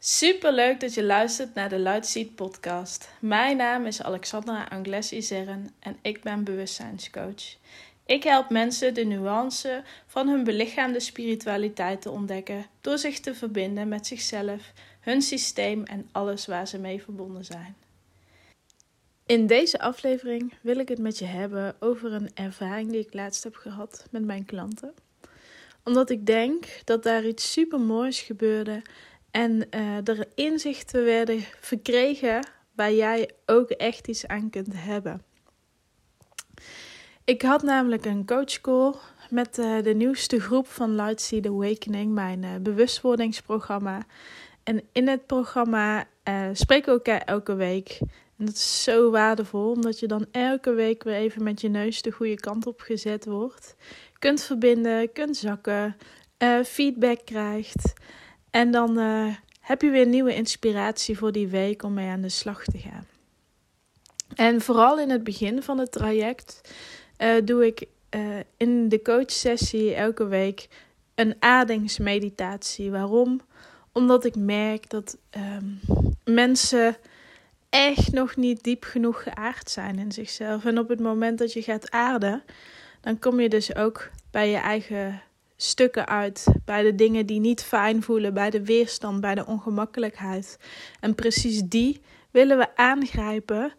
Super leuk dat je luistert naar de Lightseed podcast. Mijn naam is Alexandra Angles Izeren en ik ben bewustzijnscoach. Ik help mensen de nuance van hun belichaamde spiritualiteit te ontdekken door zich te verbinden met zichzelf, hun systeem en alles waar ze mee verbonden zijn. In deze aflevering wil ik het met je hebben over een ervaring die ik laatst heb gehad met mijn klanten. Omdat ik denk dat daar iets super moois gebeurde en er inzichten werden verkregen waar jij ook echt iets aan kunt hebben. Ik had namelijk een coachcall met uh, de nieuwste groep van Lightseed Awakening, mijn uh, bewustwordingsprogramma. En in het programma spreken we elkaar elke week. En dat is zo waardevol, omdat je dan elke week weer even met je neus de goede kant op gezet wordt. Kunt verbinden, kunt zakken, feedback krijgt. En dan uh, heb je weer nieuwe inspiratie voor die week om mee aan de slag te gaan. En vooral in het begin van het traject uh, doe ik uh, in de coachsessie elke week een aardingsmeditatie. Waarom? Omdat ik merk dat um, mensen echt nog niet diep genoeg geaard zijn in zichzelf. En op het moment dat je gaat aarden, dan kom je dus ook bij je eigen stukken uit bij de dingen die niet fijn voelen, bij de weerstand, bij de ongemakkelijkheid. En precies die willen we aangrijpen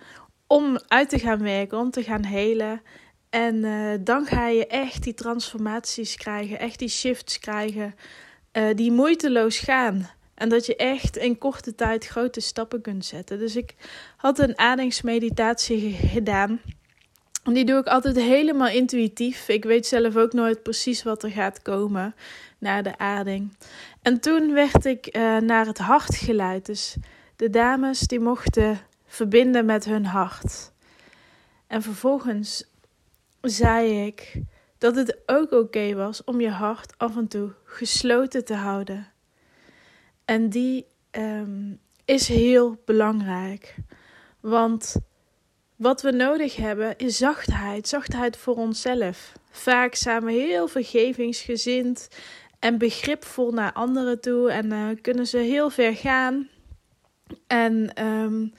om uit te gaan werken, om te gaan helen. En uh, dan ga je echt die transformaties krijgen, echt die shifts krijgen, uh, die moeiteloos gaan. En dat je echt in korte tijd grote stappen kunt zetten. Dus ik had een ademsmeditatie gedaan. Die doe ik altijd helemaal intuïtief. Ik weet zelf ook nooit precies wat er gaat komen naar de aarding. En toen werd ik uh, naar het hart geleid. Dus de dames die mochten verbinden met hun hart. En vervolgens zei ik dat het ook oké was om je hart af en toe gesloten te houden. En die um, is heel belangrijk. Want wat we nodig hebben is zachtheid. Zachtheid voor onszelf. Vaak zijn we heel vergevingsgezind en begripvol naar anderen toe. En uh, kunnen ze heel ver gaan. En um,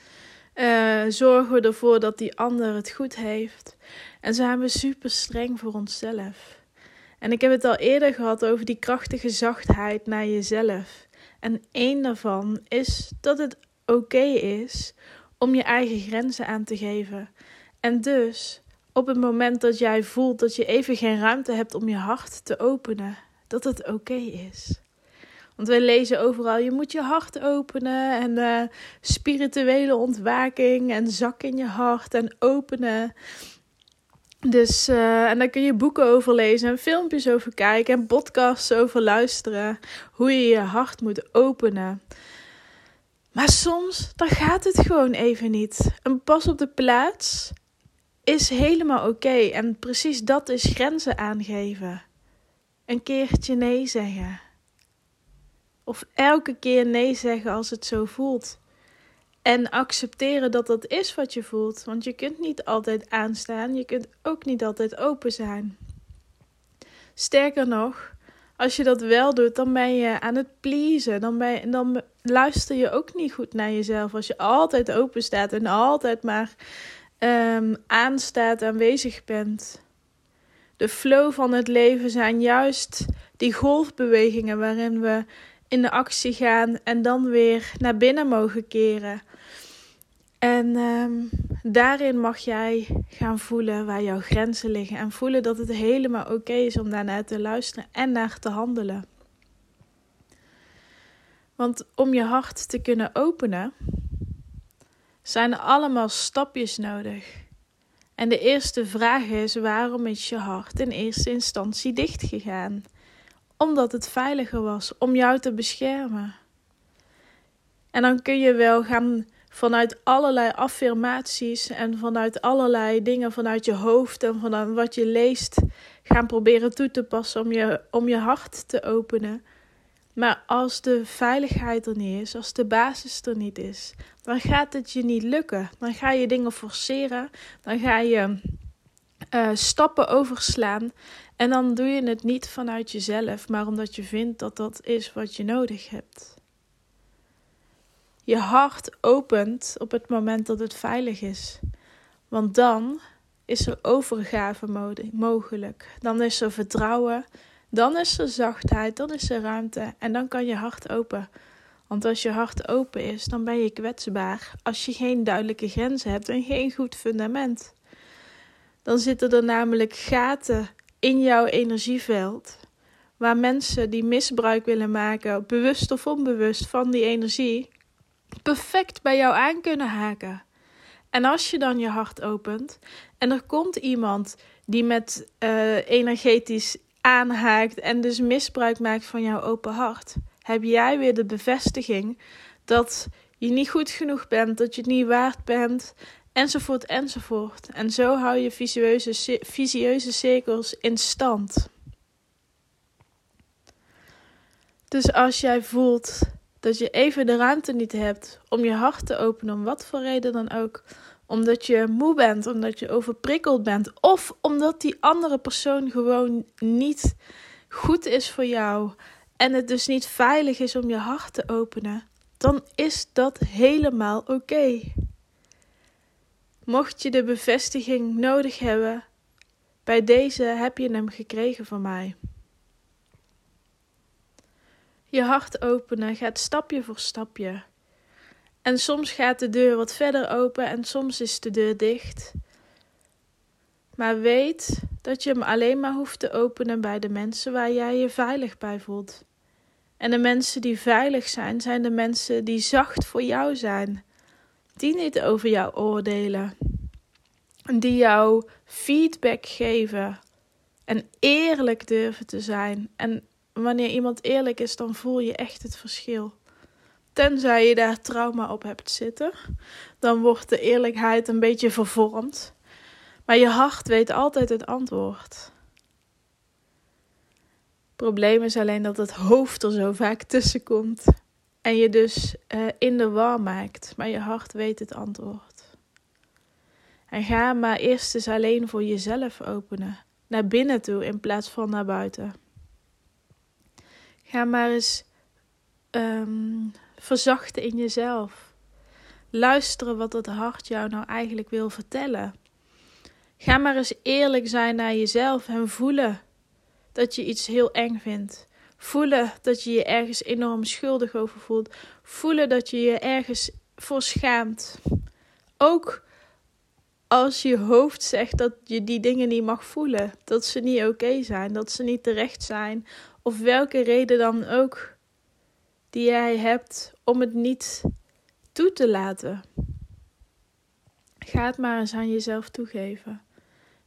uh, zorgen we ervoor dat die ander het goed heeft. En zijn we super streng voor onszelf. En ik heb het al eerder gehad over die krachtige zachtheid naar jezelf. En één daarvan is dat het oké is om je eigen grenzen aan te geven. En dus op het moment dat jij voelt dat je even geen ruimte hebt om je hart te openen, dat het oké is. Want wij lezen overal: je moet je hart openen en uh, spirituele ontwaking en zak in je hart en openen. Dus, uh, en daar kun je boeken over lezen en filmpjes over kijken en podcasts over luisteren. Hoe je je hart moet openen. Maar soms, dan gaat het gewoon even niet. Een pas op de plaats is helemaal oké. En precies dat is grenzen aangeven. Een keertje nee zeggen. Of elke keer nee zeggen als het zo voelt. En accepteren dat dat is wat je voelt. Want je kunt niet altijd aanstaan. Je kunt ook niet altijd open zijn. Sterker nog, als je dat wel doet, dan ben je aan het pleasen. Dan, ben dan luister je ook niet goed naar jezelf. Als je altijd open staat en altijd maar um, aanstaat, aanwezig bent. De flow van het leven zijn juist die golfbewegingen waarin we in de actie gaan en dan weer naar binnen mogen keren. En um, daarin mag jij gaan voelen waar jouw grenzen liggen. En voelen dat het helemaal oké is om daarnaar te luisteren en naar te handelen. Want om je hart te kunnen openen, zijn er allemaal stapjes nodig. En de eerste vraag is: waarom is je hart in eerste instantie dicht gegaan? Omdat het veiliger was om jou te beschermen. En dan kun je wel gaan vanuit allerlei affirmaties en vanuit allerlei dingen vanuit je hoofd en vanuit wat je leest gaan proberen toe te passen om je, om je hart te openen. Maar als de veiligheid er niet is, als de basis er niet is, dan gaat het je niet lukken. Dan ga je dingen forceren, dan ga je uh, stappen overslaan en dan doe je het niet vanuit jezelf, maar omdat je vindt dat dat is wat je nodig hebt. Je hart opent op het moment dat het veilig is. Want dan is er overgave mogelijk. Dan is er vertrouwen. Dan is er zachtheid. Dan is er ruimte. En dan kan je hart open. Want als je hart open is, dan ben je kwetsbaar. Als je geen duidelijke grenzen hebt en geen goed fundament. Dan zitten er namelijk gaten in jouw energieveld. Waar mensen die misbruik willen maken, bewust of onbewust, van die energie, perfect bij jou aan kunnen haken. En als je dan je hart opent en er komt iemand die met uh, energetisch aanhaakt en dus misbruik maakt van jouw open hart, heb jij weer de bevestiging dat je niet goed genoeg bent, dat je het niet waard bent, enzovoort, enzovoort. En zo hou je visieuze, visieuze cirkels in stand. Dus als jij voelt dat je even de ruimte niet hebt om je hart te openen, om wat voor reden dan ook, omdat je moe bent, omdat je overprikkeld bent, of omdat die andere persoon gewoon niet goed is voor jou en het dus niet veilig is om je hart te openen, dan is dat helemaal oké. Mocht je de bevestiging nodig hebben, bij deze heb je hem gekregen van mij. Je hart openen gaat stapje voor stapje. En soms gaat de deur wat verder open en soms is de deur dicht. Maar weet dat je hem alleen maar hoeft te openen bij de mensen waar jij je veilig bij voelt. En de mensen die veilig zijn, zijn de mensen die zacht voor jou zijn, die niet over jou oordelen, die jou feedback geven en eerlijk durven te zijn. En wanneer iemand eerlijk is, dan voel je echt het verschil. Tenzij je daar trauma op hebt zitten, dan wordt de eerlijkheid een beetje vervormd. Maar je hart weet altijd het antwoord. Het probleem is alleen dat het hoofd er zo vaak tussen komt. En je dus uh, in de war maakt. Maar je hart weet het antwoord. En ga maar eerst eens alleen voor jezelf openen. Naar binnen toe in plaats van naar buiten. Ga maar eens um, verzachten in jezelf. Luisteren wat het hart jou nou eigenlijk wil vertellen. Ga maar eens eerlijk zijn naar jezelf en voelen dat je iets heel eng vindt. Voelen dat je je ergens enorm schuldig over voelt. Voelen dat je je ergens voor schaamt. Ook als je hoofd zegt dat je die dingen niet mag voelen, dat ze niet oké zijn, dat ze niet terecht zijn, of welke reden dan ook die jij hebt om het niet toe te laten. Ga het maar eens aan jezelf toegeven.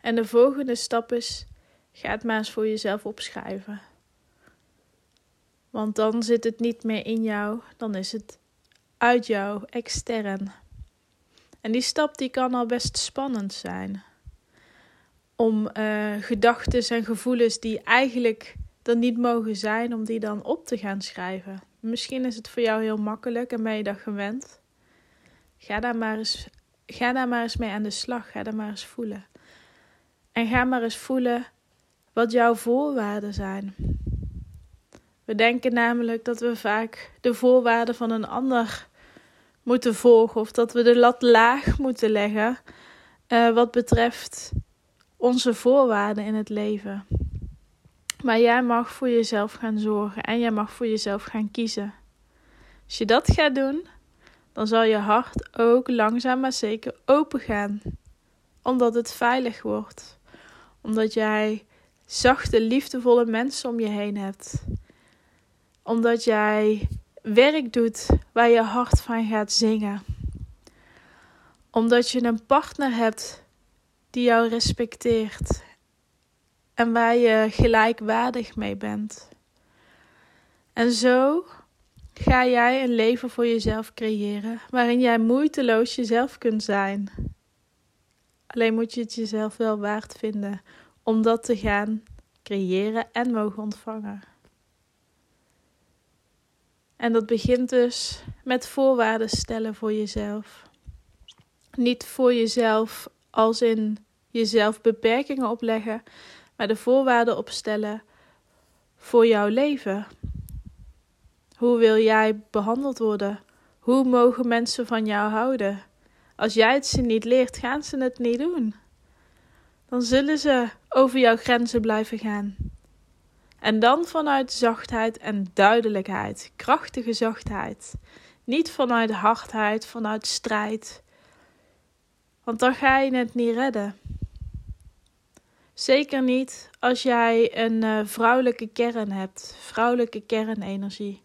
En de volgende stap is: ga het maar eens voor jezelf opschrijven. Want dan zit het niet meer in jou, dan is het uit jou, extern. En die stap die kan al best spannend zijn. Om uh, gedachten en gevoelens die eigenlijk er niet mogen zijn, om die dan op te gaan schrijven. Misschien is het voor jou heel makkelijk en ben je dat gewend. Ga daar maar eens, ga daar maar eens mee aan de slag. Ga daar maar eens voelen. En ga maar eens voelen wat jouw voorwaarden zijn. We denken namelijk dat we vaak de voorwaarden van een ander moeten volgen of dat we de lat laag moeten leggen uh, wat betreft onze voorwaarden in het leven. Maar jij mag voor jezelf gaan zorgen en jij mag voor jezelf gaan kiezen. Als je dat gaat doen, dan zal je hart ook langzaam maar zeker open gaan. Omdat het veilig wordt. Omdat jij zachte, liefdevolle mensen om je heen hebt. Omdat jij werk doet waar je hart van gaat zingen. Omdat je een partner hebt die jou respecteert en waar je gelijkwaardig mee bent. En zo ga jij een leven voor jezelf creëren waarin jij moeiteloos jezelf kunt zijn. Alleen moet je het jezelf wel waard vinden om dat te gaan creëren en mogen ontvangen. En dat begint dus met voorwaarden stellen voor jezelf. Niet voor jezelf als in jezelf beperkingen opleggen, maar de voorwaarden opstellen voor jouw leven. Hoe wil jij behandeld worden? Hoe mogen mensen van jou houden? Als jij het ze niet leert, gaan ze het niet doen. Dan zullen ze over jouw grenzen blijven gaan. En dan vanuit zachtheid en duidelijkheid, krachtige zachtheid. Niet vanuit hardheid, vanuit strijd. Want dan ga je het niet redden. Zeker niet als jij een uh, vrouwelijke kern hebt, vrouwelijke kernenergie.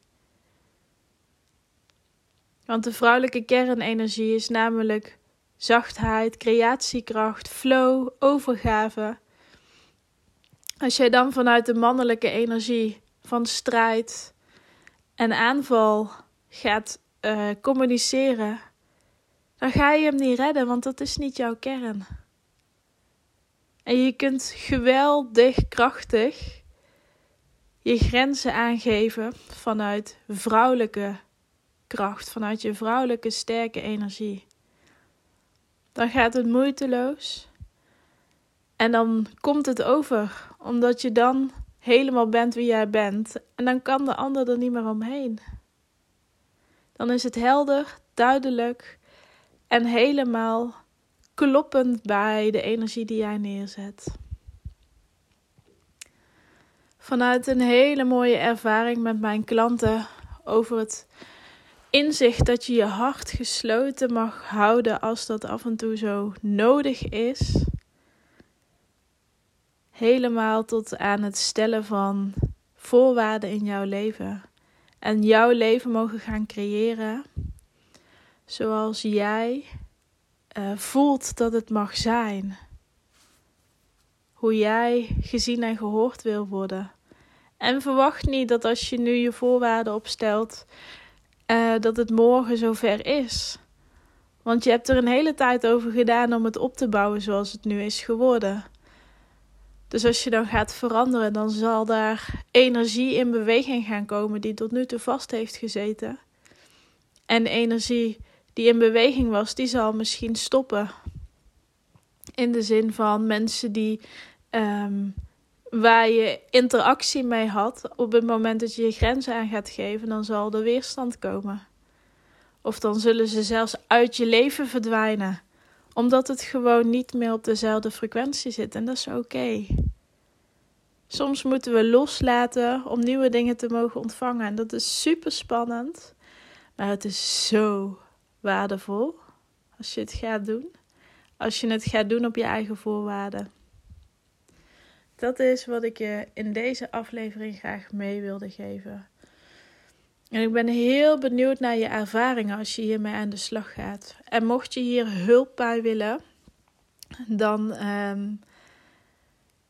Want de vrouwelijke kernenergie is namelijk zachtheid, creatiekracht, flow, overgave. Als jij dan vanuit de mannelijke energie van strijd en aanval gaat uh, communiceren, dan ga je hem niet redden, want dat is niet jouw kern. En je kunt geweldig krachtig je grenzen aangeven vanuit vrouwelijke kracht, vanuit je vrouwelijke sterke energie. Dan gaat het moeiteloos. En dan komt het over, omdat je dan helemaal bent wie jij bent. En dan kan de ander er niet meer omheen. Dan is het helder, duidelijk en helemaal kloppend bij de energie die jij neerzet. Vanuit een hele mooie ervaring met mijn klanten over het inzicht dat je je hart gesloten mag houden als dat af en toe zo nodig is. Helemaal tot aan het stellen van voorwaarden in jouw leven. En jouw leven mogen gaan creëren zoals jij uh, voelt dat het mag zijn. Hoe jij gezien en gehoord wil worden. En verwacht niet dat als je nu je voorwaarden opstelt, uh, dat het morgen zover is. Want je hebt er een hele tijd over gedaan om het op te bouwen zoals het nu is geworden. Dus als je dan gaat veranderen, dan zal daar energie in beweging gaan komen die tot nu toe vast heeft gezeten. En energie die in beweging was, die zal misschien stoppen. In de zin van mensen die um, waar je interactie mee had, op het moment dat je je grenzen aan gaat geven, dan zal er weerstand komen. Of dan zullen ze zelfs uit je leven verdwijnen, omdat het gewoon niet meer op dezelfde frequentie zit. En dat is oké. Soms moeten we loslaten om nieuwe dingen te mogen ontvangen. En dat is super spannend, maar het is zo waardevol als je het gaat doen. Als je het gaat doen op je eigen voorwaarden. Dat is wat ik je in deze aflevering graag mee wilde geven. En ik ben heel benieuwd naar je ervaringen als je hiermee aan de slag gaat. En mocht je hier hulp bij willen, dan um,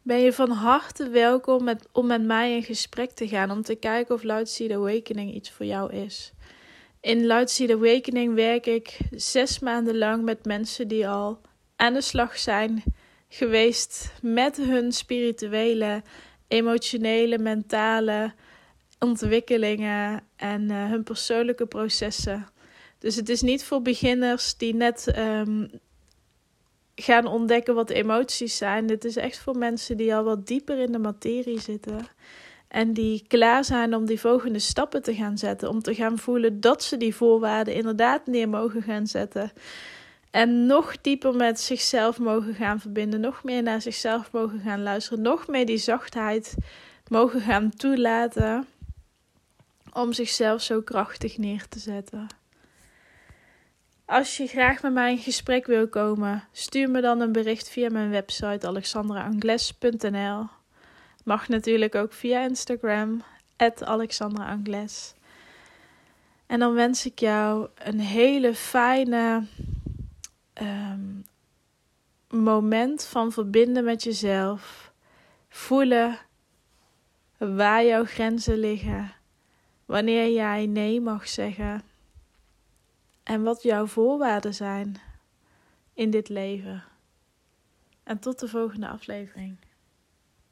ben je van harte welkom met, om met mij in gesprek te gaan. Om te kijken of Loud Seed Awakening iets voor jou is. In Loud Seed Awakening werk ik zes maanden lang met mensen die al aan de slag zijn geweest met hun spirituele, emotionele, mentale ontwikkelingen en uh, hun persoonlijke processen. Dus het is niet voor beginners die net um, gaan ontdekken wat emoties zijn. Dit is echt voor mensen die al wat dieper in de materie zitten. En die klaar zijn om die volgende stappen te gaan zetten. Om te gaan voelen dat ze die voorwaarden inderdaad neer mogen gaan zetten. En nog dieper met zichzelf mogen gaan verbinden, nog meer naar zichzelf mogen gaan luisteren, nog meer die zachtheid mogen gaan toelaten om zichzelf zo krachtig neer te zetten. Als je graag met mij in gesprek wil komen, stuur me dan een bericht via mijn website alexandraangles.nl. Mag natuurlijk ook via Instagram, @alexandraangles. En dan wens ik jou een hele fijne um, moment van verbinden met jezelf. Voelen waar jouw grenzen liggen. Wanneer jij nee mag zeggen. En wat jouw voorwaarden zijn in dit leven. En tot de volgende aflevering.